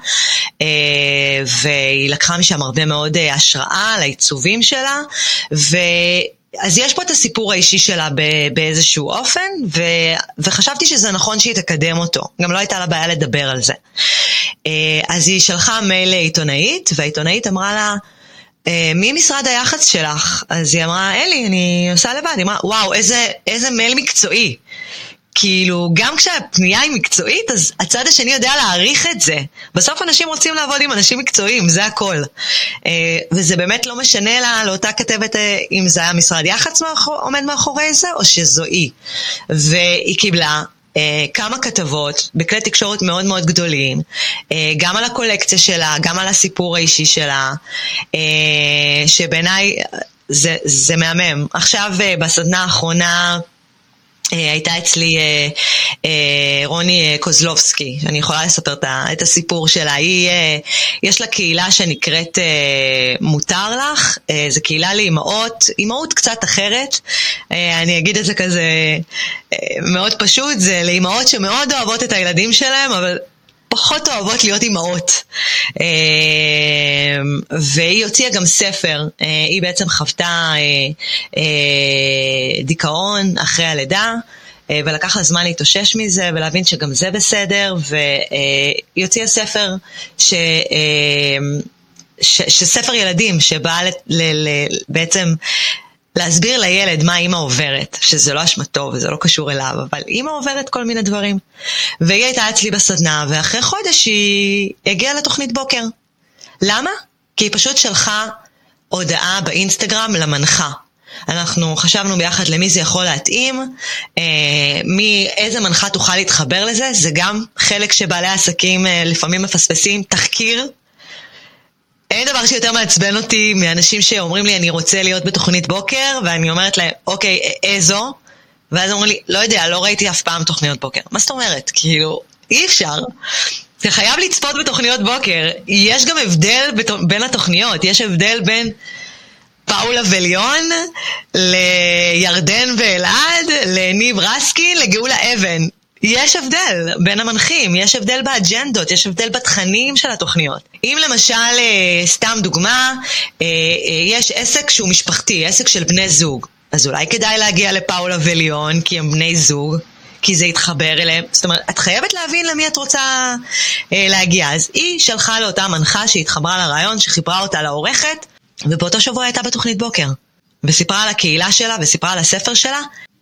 והיא לקחה משם הרבה מאוד השראה לעיצובים שלה. אז יש פה את הסיפור האישי שלה באיזשהו אופן, ו, וחשבתי שזה נכון שהיא תקדם אותו. גם לא הייתה לה בעיה לדבר על זה. אה, אז היא שלחה מייל לעיתונאית, והעיתונאית אמרה לה, אה, מי משרד היח"צ שלך? אז היא אמרה, אלי, אני עושה לבד. היא אמרה, וואו, איזה, איזה מייל מקצועי. כאילו, גם כשהפנייה היא מקצועית, אז הצד השני יודע להעריך את זה. בסוף אנשים רוצים לעבוד עם אנשים מקצועיים, זה הכל. אה, וזה באמת לא משנה לה, לאותה כתבת אה, אם זה היה משרד יח"צ עומד מאחורי זה, או שזו היא. והיא קיבלה Uh, כמה כתבות בכלי תקשורת מאוד מאוד גדולים, גם על הקולקציה שלה, גם על הסיפור האישי שלה, שבעיניי זה, זה מהמם. עכשיו בסדנה האחרונה אה, הייתה אצלי אה, אה, רוני קוזלובסקי, אני יכולה לספר את הסיפור שלה. היא, יש לה קהילה שנקראת מותר לך, זו קהילה לאימהות, אימהות קצת אחרת, אני אגיד את זה כזה מאוד פשוט, זה לאימהות שמאוד אוהבות את הילדים שלהם, אבל פחות אוהבות להיות אימהות. אמ, והיא הוציאה גם ספר, אה, היא בעצם חוותה אה, אה, דיכאון אחרי הלידה. ולקח לה זמן להתאושש מזה ולהבין שגם זה בסדר, והיא הוציאה ספר ש... ש... שספר ילדים שבא ל... ל... בעצם להסביר לילד מה אימא עוברת, שזה לא אשמתו וזה לא קשור אליו, אבל אימא עוברת כל מיני דברים. והיא הייתה אצלי בסדנה, ואחרי חודש היא הגיעה לתוכנית בוקר. למה? כי היא פשוט שלחה הודעה באינסטגרם למנחה. אנחנו חשבנו ביחד למי זה יכול להתאים, אה, מי, איזה מנחה תוכל להתחבר לזה, זה גם חלק שבעלי עסקים אה, לפעמים מפספסים, תחקיר. אין דבר שיותר מעצבן אותי מאנשים שאומרים לי אני רוצה להיות בתוכנית בוקר, ואני אומרת להם, אוקיי, איזו? ואז אומרים לי, לא יודע, לא ראיתי אף פעם תוכניות בוקר. מה זאת אומרת? כאילו, אי אפשר. אתה חייב לצפות בתוכניות בוקר. יש גם הבדל בין התוכניות, יש הבדל בין פאולה וליון לירדן ואלעד, לניב רסקין, לגאולה אבן. יש הבדל בין המנחים, יש הבדל באג'נדות, יש הבדל בתכנים של התוכניות. אם למשל, אה, סתם דוגמה, אה, אה, יש עסק שהוא משפחתי, עסק של בני זוג, אז אולי כדאי להגיע לפאולה וליון כי הם בני זוג, כי זה יתחבר אליהם. זאת אומרת, את חייבת להבין למי את רוצה להגיע. אז היא שלחה לאותה מנחה שהתחברה לרעיון, שחיברה אותה לעורכת, ובאותו שבוע הייתה בתוכנית בוקר. וסיפרה על הקהילה שלה, וסיפרה על הספר שלה.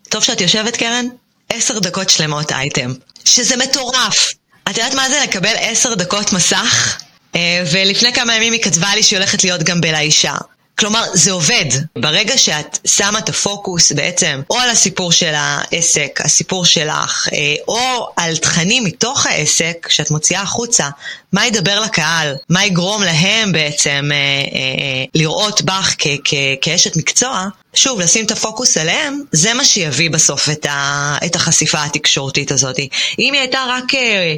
טוב שאת יושבת, קרן? עשר דקות שלמות אייטם. שזה מטורף. את יודעת מה זה לקבל עשר דקות מסך? אה, ולפני כמה ימים היא כתבה לי שהיא הולכת להיות גם בלאישה. כלומר, זה עובד. ברגע שאת שמה את הפוקוס בעצם או על הסיפור של העסק, הסיפור שלך, אה, או על תכנים מתוך העסק שאת מוציאה החוצה, מה ידבר לקהל, מה יגרום להם בעצם אה, לראות בך כאשת מקצוע, שוב, לשים את הפוקוס עליהם, זה מה שיביא בסוף את, ה- את החשיפה התקשורתית הזאת. אם היא הייתה רק אה,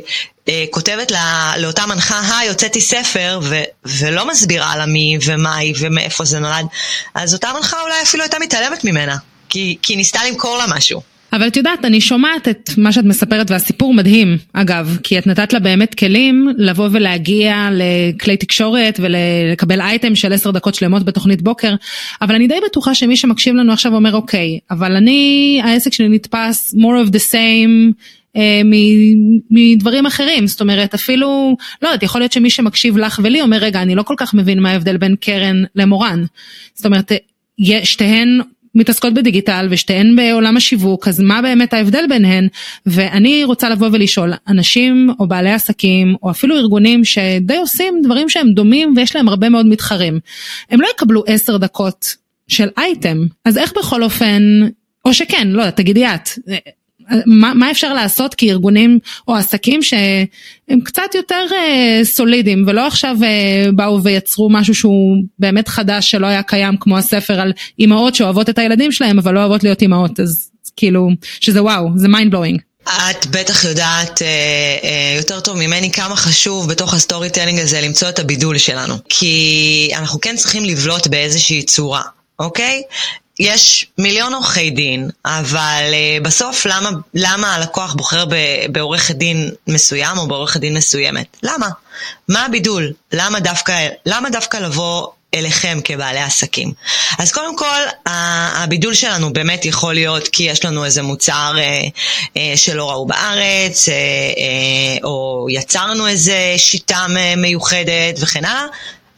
אה, כותבת לה, לאותה מנחה, היי, הוצאתי ספר, ו- ולא מסבירה לה מי ומה היא ומאיפה זה נולד, אז אותה מנחה אולי אפילו הייתה מתעלמת ממנה, כי, היא ניסתה למכור לה משהו. אבל את יודעת, אני שומעת את מה שאת מספרת והסיפור מדהים, אגב, כי את נתת לה באמת כלים לבוא ולהגיע לכלי תקשורת ולקבל אייטם של עשר דקות שלמות בתוכנית בוקר, אבל אני די בטוחה שמי שמקשיב לנו עכשיו אומר אוקיי, אבל אני, העסק שלי נתפס more of the same, אה, מדברים אחרים, זאת אומרת אפילו, לא יודעת, יכול להיות שמי שמקשיב לך ולי אומר רגע אני לא כל כך מבין מה ההבדל בין קרן למורן, זאת אומרת שתיהן מתעסקות בדיגיטל ושתיהן בעולם השיווק אז מה באמת ההבדל ביניהן? ואני רוצה לבוא ולשאול אנשים או בעלי עסקים או אפילו ארגונים שדי עושים דברים שהם דומים ויש להם הרבה מאוד מתחרים הם לא יקבלו עשר דקות של אייטם. אז איך בכל אופן או שכן לא תגידי את מה, מה אפשר לעשות כארגונים או עסקים שהם קצת יותר אה, סולידיים ולא עכשיו אה, באו ויצרו משהו שהוא באמת חדש שלא היה קיים כמו הספר על אימהות שאוהבות את הילדים שלהם אבל לא אוהבות להיות אימהות אז כאילו שזה וואו זה mind blowing. את בטח יודעת אה, אה, יותר טוב ממני כמה חשוב בתוך ה storytelling הזה למצוא את הבידול שלנו. כי אנחנו כן צריכים לבלוט באיזושהי צורה, אוקיי? יש מיליון עורכי דין, אבל uh, בסוף למה, למה הלקוח בוחר בעורכת דין מסוים או בעורכת דין מסוימת? למה? מה הבידול? למה דווקא, למה דווקא לבוא אליכם כבעלי עסקים. אז קודם כל, הבידול שלנו באמת יכול להיות כי יש לנו איזה מוצר אה, אה, שלא ראו בארץ, אה, אה, או יצרנו איזה שיטה מיוחדת וכן הלאה,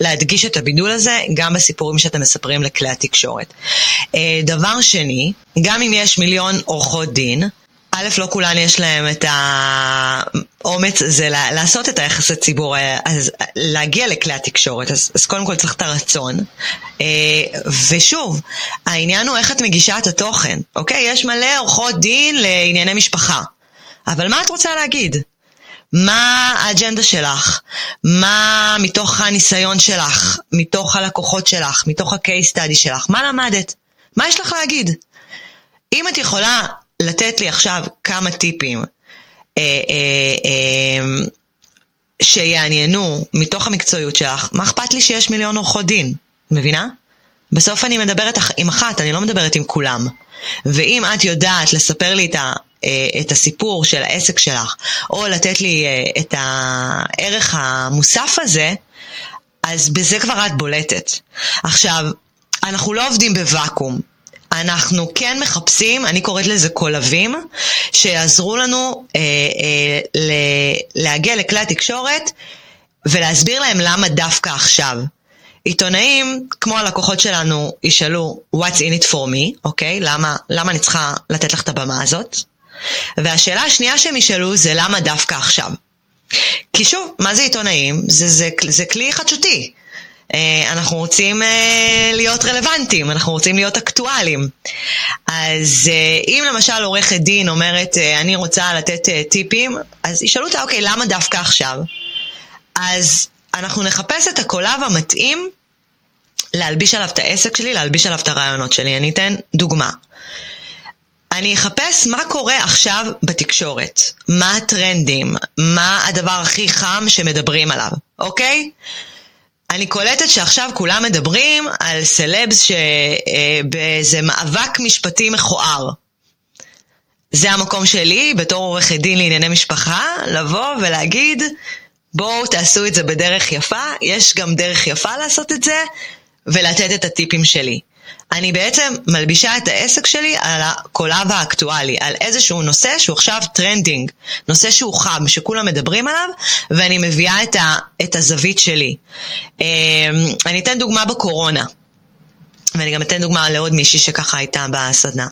להדגיש את הבידול הזה גם בסיפורים שאתם מספרים לכלי התקשורת. אה, דבר שני, גם אם יש מיליון עורכות דין, א', לא כולן יש להם את האומץ הזה לעשות את היחסי ציבור, אה, אז להגיע לכלי התקשורת, אז, אז קודם כל צריך את הרצון. אה, ושוב, העניין הוא איך את מגישה את התוכן, אוקיי? יש מלא עורכות דין לענייני משפחה, אבל מה את רוצה להגיד? מה האג'נדה שלך? מה מתוך הניסיון שלך? מתוך הלקוחות שלך? מתוך ה-case study שלך? מה למדת? מה יש לך להגיד? אם את יכולה לתת לי עכשיו כמה טיפים אה, אה, אה, שיעניינו מתוך המקצועיות שלך, מה אכפת לי שיש מיליון עורכות דין? מבינה? בסוף אני מדברת עם אחת, אני לא מדברת עם כולם. ואם את יודעת לספר לי את את הסיפור של העסק שלך, או לתת לי אה, את הערך המוסף הזה, אז בזה כבר את בולטת. עכשיו, אנחנו לא עובדים בוואקום. אנחנו כן מחפשים, אני קוראת לזה קולבים, שיעזרו לנו אה, אה, ל- להגיע לכלי התקשורת ולהסביר להם למה דווקא עכשיו. עיתונאים, כמו הלקוחות שלנו, ישאלו What's in it for me, אוקיי? למה, למה אני צריכה לתת לך את הבמה הזאת? והשאלה השנייה שהם ישאלו זה למה דווקא עכשיו? כי שוב, מה זה עיתונאים? זה, זה, זה כלי חדשותי. אה, אנחנו רוצים אה, להיות רלוונטיים, אנחנו רוצים להיות אקטואליים. אז אה, אם למשל עורכת דין אומרת, אני רוצה לתת טיפים, אז ישאלו אותה, אוקיי, למה דווקא עכשיו? אז אנחנו נחפש את הקולב המתאים להלביש עליו את העסק שלי, להלביש עליו את הרעיונות שלי. אני אתן דוגמה. אני אחפש מה קורה עכשיו בתקשורת, מה הטרנדים, מה הדבר הכי חם שמדברים עליו, אוקיי? אני קולטת שעכשיו כולם מדברים על סלבס שבאיזה מאבק משפטי מכוער. זה המקום שלי, בתור עורכת דין לענייני משפחה, לבוא ולהגיד, בואו תעשו את זה בדרך יפה, יש גם דרך יפה לעשות את זה, ולתת את הטיפים שלי. אני בעצם מלבישה את העסק שלי על הקולב האקטואלי, על איזשהו נושא שהוא עכשיו trending, נושא שהוא חם, שכולם מדברים עליו, ואני מביאה את, ה, את הזווית שלי. אמ, אני אתן דוגמה בקורונה, ואני גם אתן דוגמה לעוד מישהי שככה הייתה בסדנה.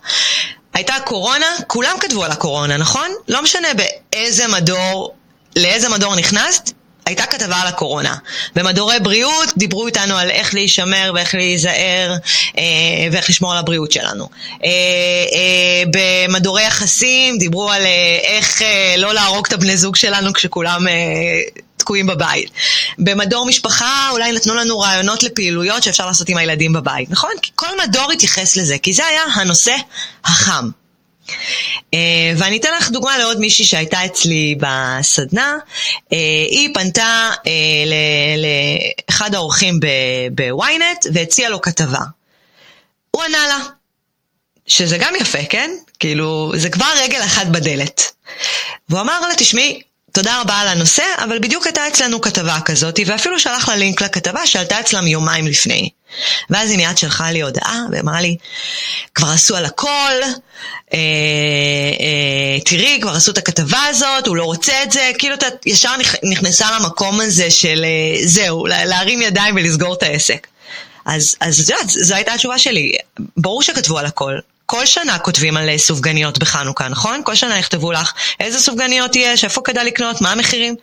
הייתה קורונה, כולם כתבו על הקורונה, נכון? לא משנה באיזה מדור, לאיזה מדור נכנסת, הייתה כתבה על הקורונה. במדורי בריאות דיברו איתנו על איך להישמר ואיך להיזהר אה, ואיך לשמור על הבריאות שלנו. אה, אה, במדורי יחסים דיברו על אה, איך אה, לא להרוג את הבני זוג שלנו כשכולם... אה, תקועים בבית. במדור משפחה אולי נתנו לנו רעיונות לפעילויות שאפשר לעשות עם הילדים בבית, נכון? כי כל מדור התייחס לזה, כי זה היה הנושא החם. Uh, ואני אתן לך דוגמה לעוד מישהי שהייתה אצלי בסדנה. Uh, היא פנתה uh, לאחד האורחים בוויינט והציעה לו כתבה. הוא ענה לה, שזה גם יפה, כן? כאילו, זה כבר רגל אחת בדלת. והוא אמר לה, תשמעי, תודה רבה על הנושא, אבל בדיוק הייתה אצלנו כתבה כזאת, ואפילו שלח לה לינק לכתבה שעלתה אצלם יומיים לפני. ואז היא מיד שלחה לי הודעה, ואמרה לי, כבר עשו על הכל, אה, אה, תראי, כבר עשו את הכתבה הזאת, הוא לא רוצה את זה, כאילו אתה ישר נכנסה למקום הזה של אה, זהו, להרים ידיים ולסגור את העסק. אז, אז יודעת, זו הייתה התשובה שלי. ברור שכתבו על הכל, כל שנה כותבים על סופגניות בחנוכה, נכון? כל שנה יכתבו לך איזה סופגניות יש, איפה כדאי לקנות, מה המחירים.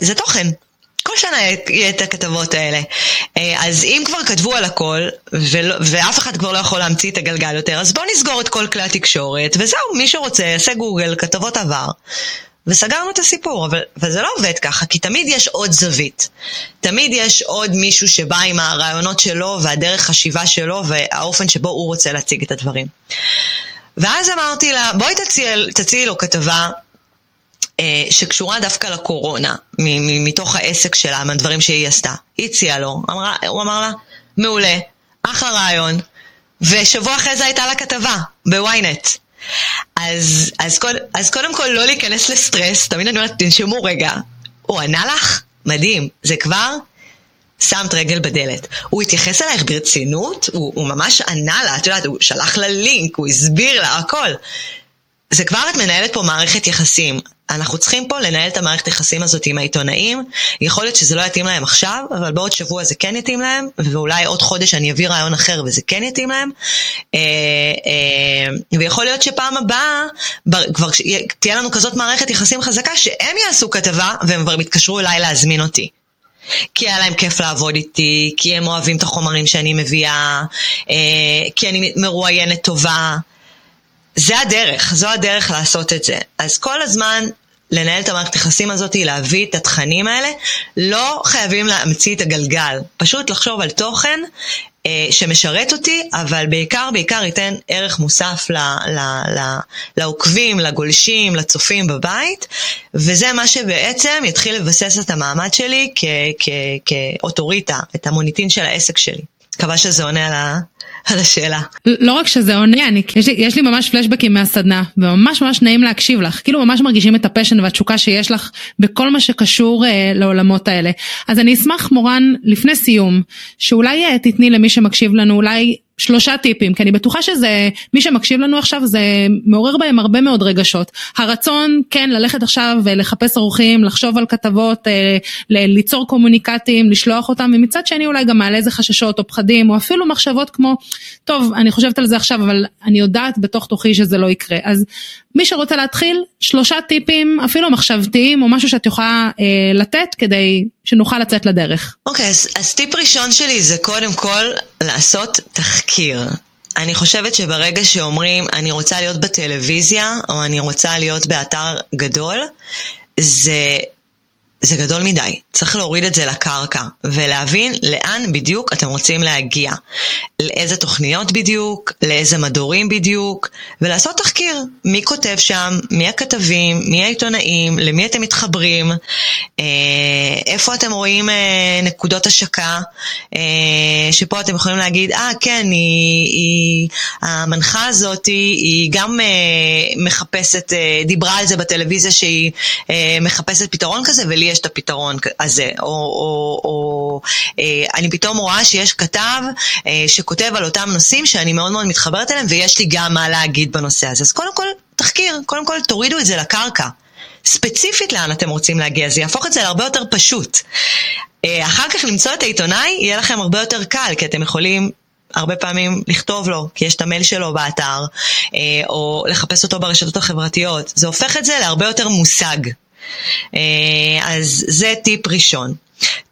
זה תוכן. כל שנה יהיה את הכתבות האלה. אה, אז אם כבר כתבו על הכל, ולא, ואף אחד כבר לא יכול להמציא את הגלגל יותר, אז בואו נסגור את כל כלי התקשורת, וזהו, מי שרוצה, יעשה גוגל, כתבות עבר. וסגרנו את הסיפור, אבל, זה לא עובד ככה, כי תמיד יש עוד זווית. תמיד יש עוד מישהו שבא עם הרעיונות שלו והדרך חשיבה שלו והאופן שבו הוא רוצה להציג את הדברים. ואז אמרתי לה, בואי תציעי, תציע לו כתבה שקשורה דווקא לקורונה, מתוך העסק שלה, מהדברים שהיא עשתה. היא הציעה לו, אמרה, הוא אמר לה, מעולה, אחלה רעיון. ושבוע אחרי זה הייתה לה כתבה, בוויינט. אז, אז, אז קודם כל לא להיכנס לסטרס, תמיד אני אומרת, תנשמו רגע. הוא ענה לך? מדהים. זה כבר שמת רגל בדלת. הוא התייחס אלייך ברצינות, הוא, הוא ממש ענה לה, את יודעת, הוא שלח לה לינק, הוא הסביר לה הכל. זה כבר את מנהלת פה מערכת יחסים. אנחנו צריכים פה לנהל את המערכת היחסים הזאת עם העיתונאים. יכול להיות שזה לא יתאים להם עכשיו, אבל בעוד שבוע זה כן יתאים להם, ואולי עוד חודש אני אביא רעיון אחר וזה כן יתאים להם. אה, אה, ויכול להיות שפעם הבאה כבר תהיה לנו כזאת מערכת יחסים חזקה שהם יעשו כתבה והם כבר יתקשרו אליי להזמין אותי. כי היה להם כיף לעבוד איתי, כי הם אוהבים את החומרים שאני מביאה, אה, כי אני מרואיינת טובה. זה הדרך, זו הדרך לעשות את זה. אז כל הזמן לנהל את המערכת היחסים הזאת, להביא את התכנים האלה, לא חייבים להמציא את הגלגל. פשוט לחשוב על תוכן אה, שמשרת אותי, אבל בעיקר, בעיקר ייתן ערך מוסף ל, ל, ל, לעוקבים, לגולשים, לצופים בבית, וזה מה שבעצם יתחיל לבסס את המעמד שלי כאוטוריטה, את המוניטין של העסק שלי. מקווה שזה עונה על ה... על השאלה. לא רק שזה עונה, אני, יש, לי, יש לי ממש פלשבקים מהסדנה, וממש ממש נעים להקשיב לך, כאילו ממש מרגישים את הפשן והתשוקה שיש לך בכל מה שקשור אה, לעולמות האלה. אז אני אשמח מורן, לפני סיום, שאולי אה, תתני למי שמקשיב לנו אולי שלושה טיפים, כי אני בטוחה שזה, מי שמקשיב לנו עכשיו זה מעורר בהם הרבה מאוד רגשות. הרצון, כן, ללכת עכשיו ולחפש אורחים, לחשוב על כתבות, ליצור קומוניקטים, לשלוח אותם, ומצד שני אולי גם מעלה איזה חששות או פחדים, או אפילו מחשבות כמו, טוב, אני חושבת על זה עכשיו, אבל אני יודעת בתוך תוכי שזה לא יקרה. אז מי שרוצה להתחיל, שלושה טיפים, אפילו מחשבתיים, או משהו שאת יכולה אה, לתת כדי שנוכל לצאת לדרך. אוקיי, okay, אז, אז טיפ ראשון שלי זה קודם כל לעשות תחקיר. אני חושבת שברגע שאומרים אני רוצה להיות בטלוויזיה או אני רוצה להיות באתר גדול, זה זה גדול מדי, צריך להוריד את זה לקרקע ולהבין לאן בדיוק אתם רוצים להגיע, לאיזה תוכניות בדיוק, לאיזה מדורים בדיוק, ולעשות תחקיר, מי כותב שם, מי הכתבים, מי העיתונאים, למי אתם מתחברים, אה, איפה אתם רואים אה, נקודות השקה, אה, שפה אתם יכולים להגיד, אה ah, כן, היא, היא, המנחה הזאת היא, היא גם מחפשת, דיברה על זה בטלוויזיה שהיא מחפשת פתרון כזה, ולי יש את הפתרון הזה, או, או, או אה, אני פתאום רואה שיש כתב אה, שכותב על אותם נושאים שאני מאוד מאוד מתחברת אליהם ויש לי גם מה להגיד בנושא הזה. אז קודם כל, תחקיר, קודם כל תורידו את זה לקרקע. ספציפית לאן אתם רוצים להגיע, זה יהפוך את זה להרבה יותר פשוט. אה, אחר כך למצוא את העיתונאי יהיה לכם הרבה יותר קל, כי אתם יכולים הרבה פעמים לכתוב לו, כי יש את המייל שלו באתר, או לחפש אותו ברשתות החברתיות. זה הופך את זה להרבה יותר מושג. אה, אז זה טיפ ראשון.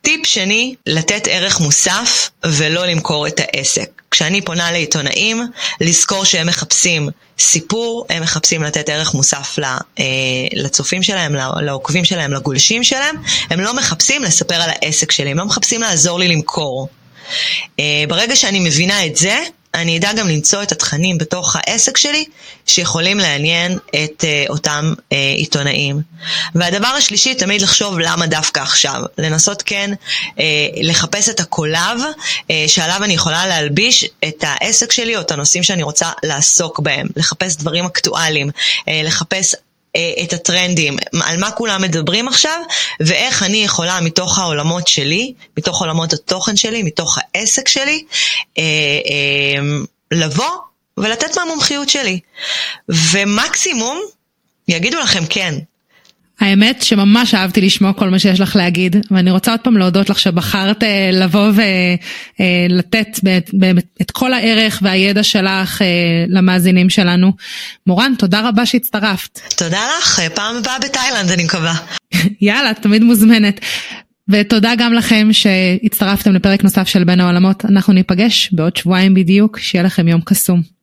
טיפ שני, לתת ערך מוסף ולא למכור את העסק. כשאני פונה לעיתונאים, לזכור שהם מחפשים סיפור, הם מחפשים לתת ערך מוסף אה, לצופים שלהם, לעוקבים שלהם, לגולשים שלהם, הם לא מחפשים לספר על העסק שלי, הם לא מחפשים לעזור לי למכור. אה, ברגע שאני מבינה את זה, אני אדע גם למצוא את התכנים בתוך העסק שלי שיכולים לעניין את uh, אותם uh, עיתונאים. והדבר השלישי, תמיד לחשוב למה דווקא עכשיו. לנסות כן uh, לחפש את הקולב uh, שעליו אני יכולה להלביש את העסק שלי או את הנושאים שאני רוצה לעסוק בהם. לחפש דברים אקטואליים, uh, לחפש את הטרנדים, על מה כולם מדברים עכשיו, ואיך אני יכולה מתוך העולמות שלי, מתוך עולמות התוכן שלי, מתוך העסק שלי, אה, אה, לבוא ולתת מהמומחיות שלי. ומקסימום, יגידו לכם כן, האמת שממש אהבתי לשמוע כל מה שיש לך להגיד ואני רוצה עוד פעם להודות לך שבחרת אה, לבוא ולתת אה, באמת את כל הערך והידע שלך אה, למאזינים שלנו. מורן תודה רבה שהצטרפת. תודה לך פעם הבאה בתאילנד אני מקווה. יאללה תמיד מוזמנת. ותודה גם לכם שהצטרפתם לפרק נוסף של בין העולמות אנחנו ניפגש בעוד שבועיים בדיוק שיהיה לכם יום קסום.